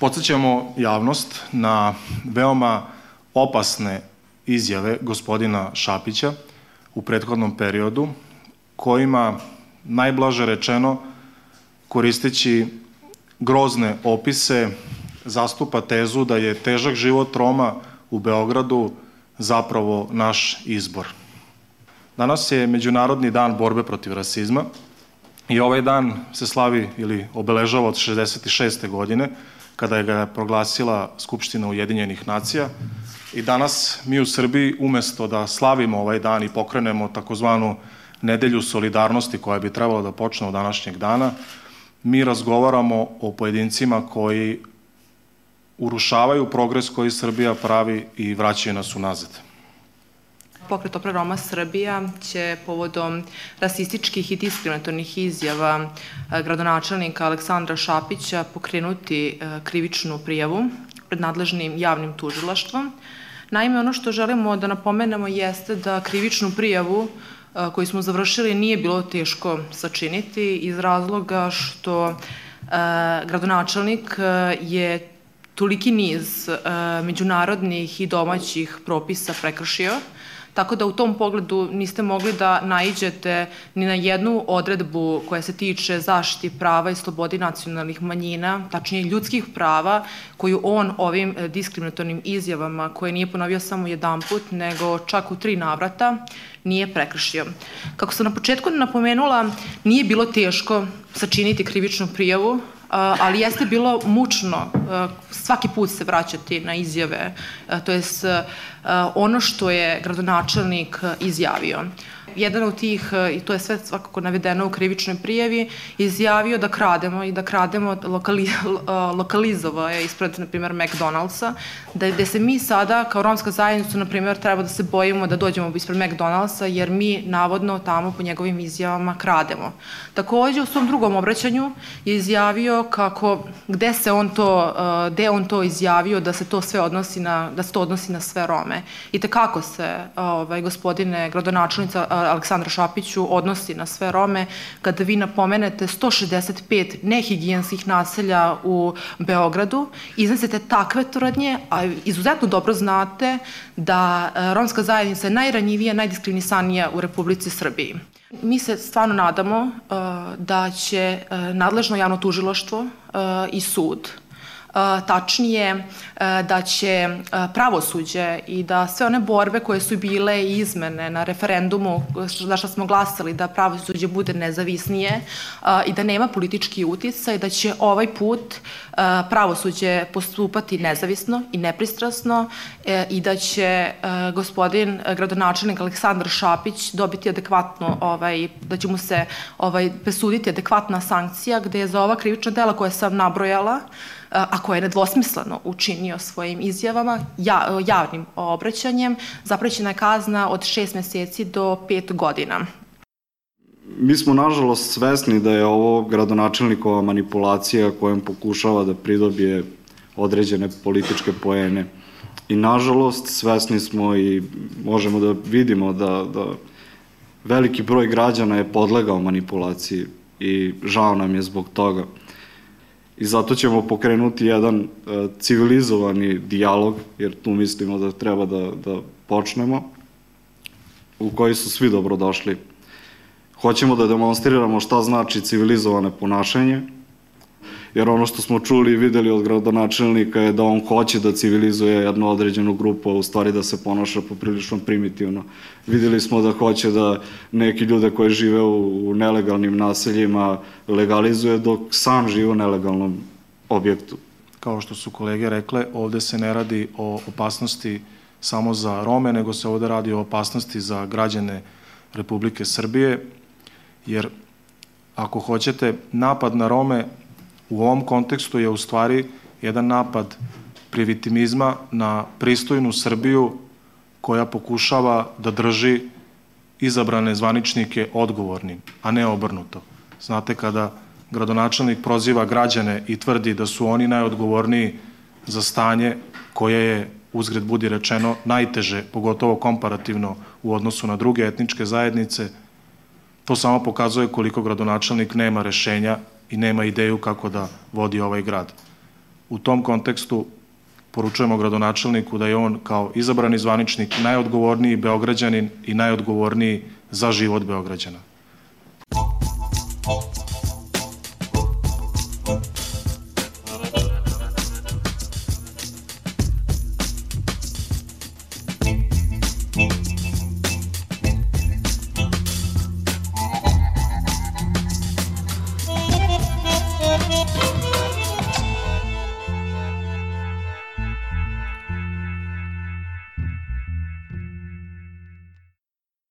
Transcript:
Podsećamo javnost na veoma opasne izjave gospodina Šapića u prethodnom periodu, kojima, najblaže rečeno, koristeći grozne opise, zastupa tezu da je težak život Roma u Beogradu zapravo naš izbor. Danas je Međunarodni dan borbe protiv rasizma i ovaj dan se slavi ili obeležava od 66. godine, kada je ga proglasila Skupština Ujedinjenih nacija i danas mi u Srbiji umesto da slavimo ovaj dan i pokrenemo takozvanu nedelju solidarnosti koja bi trebala da počne od današnjeg dana, mi razgovaramo o pojedincima koji urušavaju progres koji Srbija pravi i vraćaju nas unazad. Pokret Opra Roma Srbija će povodom rasističkih i diskriminatornih izjava e, gradonačelnika Aleksandra Šapića pokrenuti e, krivičnu prijavu pred nadležnim javnim tužilaštvom. Naime, ono što želimo da napomenemo jeste da krivičnu prijavu e, koju smo završili nije bilo teško sačiniti iz razloga što gradonačelnik je toliki niz međunarodnih i domaćih propisa prekršio Tako da u tom pogledu niste mogli da naiđete ni na jednu odredbu koja se tiče zaštiti prava i slobodi nacionalnih manjina, tačnije ljudskih prava, koju on ovim e, diskriminatornim izjavama, koje nije ponovio samo jedan put, nego čak u tri navrata, nije prekršio. Kako sam na početku napomenula, nije bilo teško sačiniti krivičnu prijavu, ali jeste bilo mučno svaki put se vraćati na izjave, to je ono što je gradonačelnik izjavio jedan od tih, e, i to je sve svakako navedeno u krivičnoj prijavi, izjavio da krademo i da krademo lokali, e, lokalizova je ispred, na primjer, McDonald'sa, da gde se mi sada, kao romska zajednica, na primjer, treba da se bojimo da dođemo ispred McDonald'sa, jer mi, navodno, tamo po njegovim izjavama krademo. Takođe, u svom drugom obraćanju je izjavio kako, gde se on to, e, gde on to izjavio da se to sve odnosi na, da se to odnosi na sve Rome. I tekako se, ovaj, gospodine gradonačelnica Aleksandra Šapiću odnosi na sve Rome, kada vi napomenete 165 nehigijenskih naselja u Beogradu, iznesete takve tvrdnje, a izuzetno dobro znate da e, romska zajednica je najranjivija, najdiskriminisanija u Republici Srbiji. Mi se stvarno nadamo uh, da će uh, nadležno javno tužiloštvo uh, i sud tačnije da će pravosuđe i da sve one borbe koje su bile izmene na referendumu za što smo glasali da pravosuđe bude nezavisnije i da nema politički uticaj, da će ovaj put pravosuđe postupati nezavisno i nepristrasno e, i da će gospodin gradonačelnik Aleksandar Šapić dobiti adekvatno, ovaj, da će mu se ovaj, presuditi adekvatna sankcija gde je za ova krivična dela koja sam nabrojala a koje je nedvosmisleno učinio svojim izjavama, ja, javnim obraćanjem, zaprećena je kazna od šest meseci do pet godina. Mi smo nažalost svesni da je ovo gradonačelnikova manipulacija kojom pokušava da pridobije određene političke poene. I nažalost svesni smo i možemo da vidimo da, da veliki broj građana je podlegao manipulaciji i žao nam je zbog toga i zato ćemo pokrenuti jedan uh, civilizovani dijalog, jer tu mislimo da treba da, da počnemo, u koji su svi dobrodošli. Hoćemo da demonstriramo šta znači civilizovane ponašanje, jer ono što smo čuli i videli od gradonačelnika je da on hoće da civilizuje jednu određenu grupu, u stvari da se ponaša poprilično primitivno. Videli smo da hoće da neki ljude koji žive u, u nelegalnim naseljima legalizuje dok sam žive u nelegalnom objektu. Kao što su kolege rekle, ovde se ne radi o opasnosti samo za Rome, nego se ovde radi o opasnosti za građane Republike Srbije, jer ako hoćete, napad na Rome u ovom kontekstu je u stvari jedan napad privitimizma na pristojnu Srbiju koja pokušava da drži izabrane zvaničnike odgovornim, a ne obrnuto. Znate, kada gradonačelnik proziva građane i tvrdi da su oni najodgovorniji za stanje koje je, uzgred budi rečeno, najteže, pogotovo komparativno u odnosu na druge etničke zajednice, to samo pokazuje koliko gradonačelnik nema rešenja i nema ideju kako da vodi ovaj grad. U tom kontekstu poručujemo gradonačelniku da je on kao izabrani zvaničnik najodgovorniji beograđanin i najodgovorniji za život beograđana.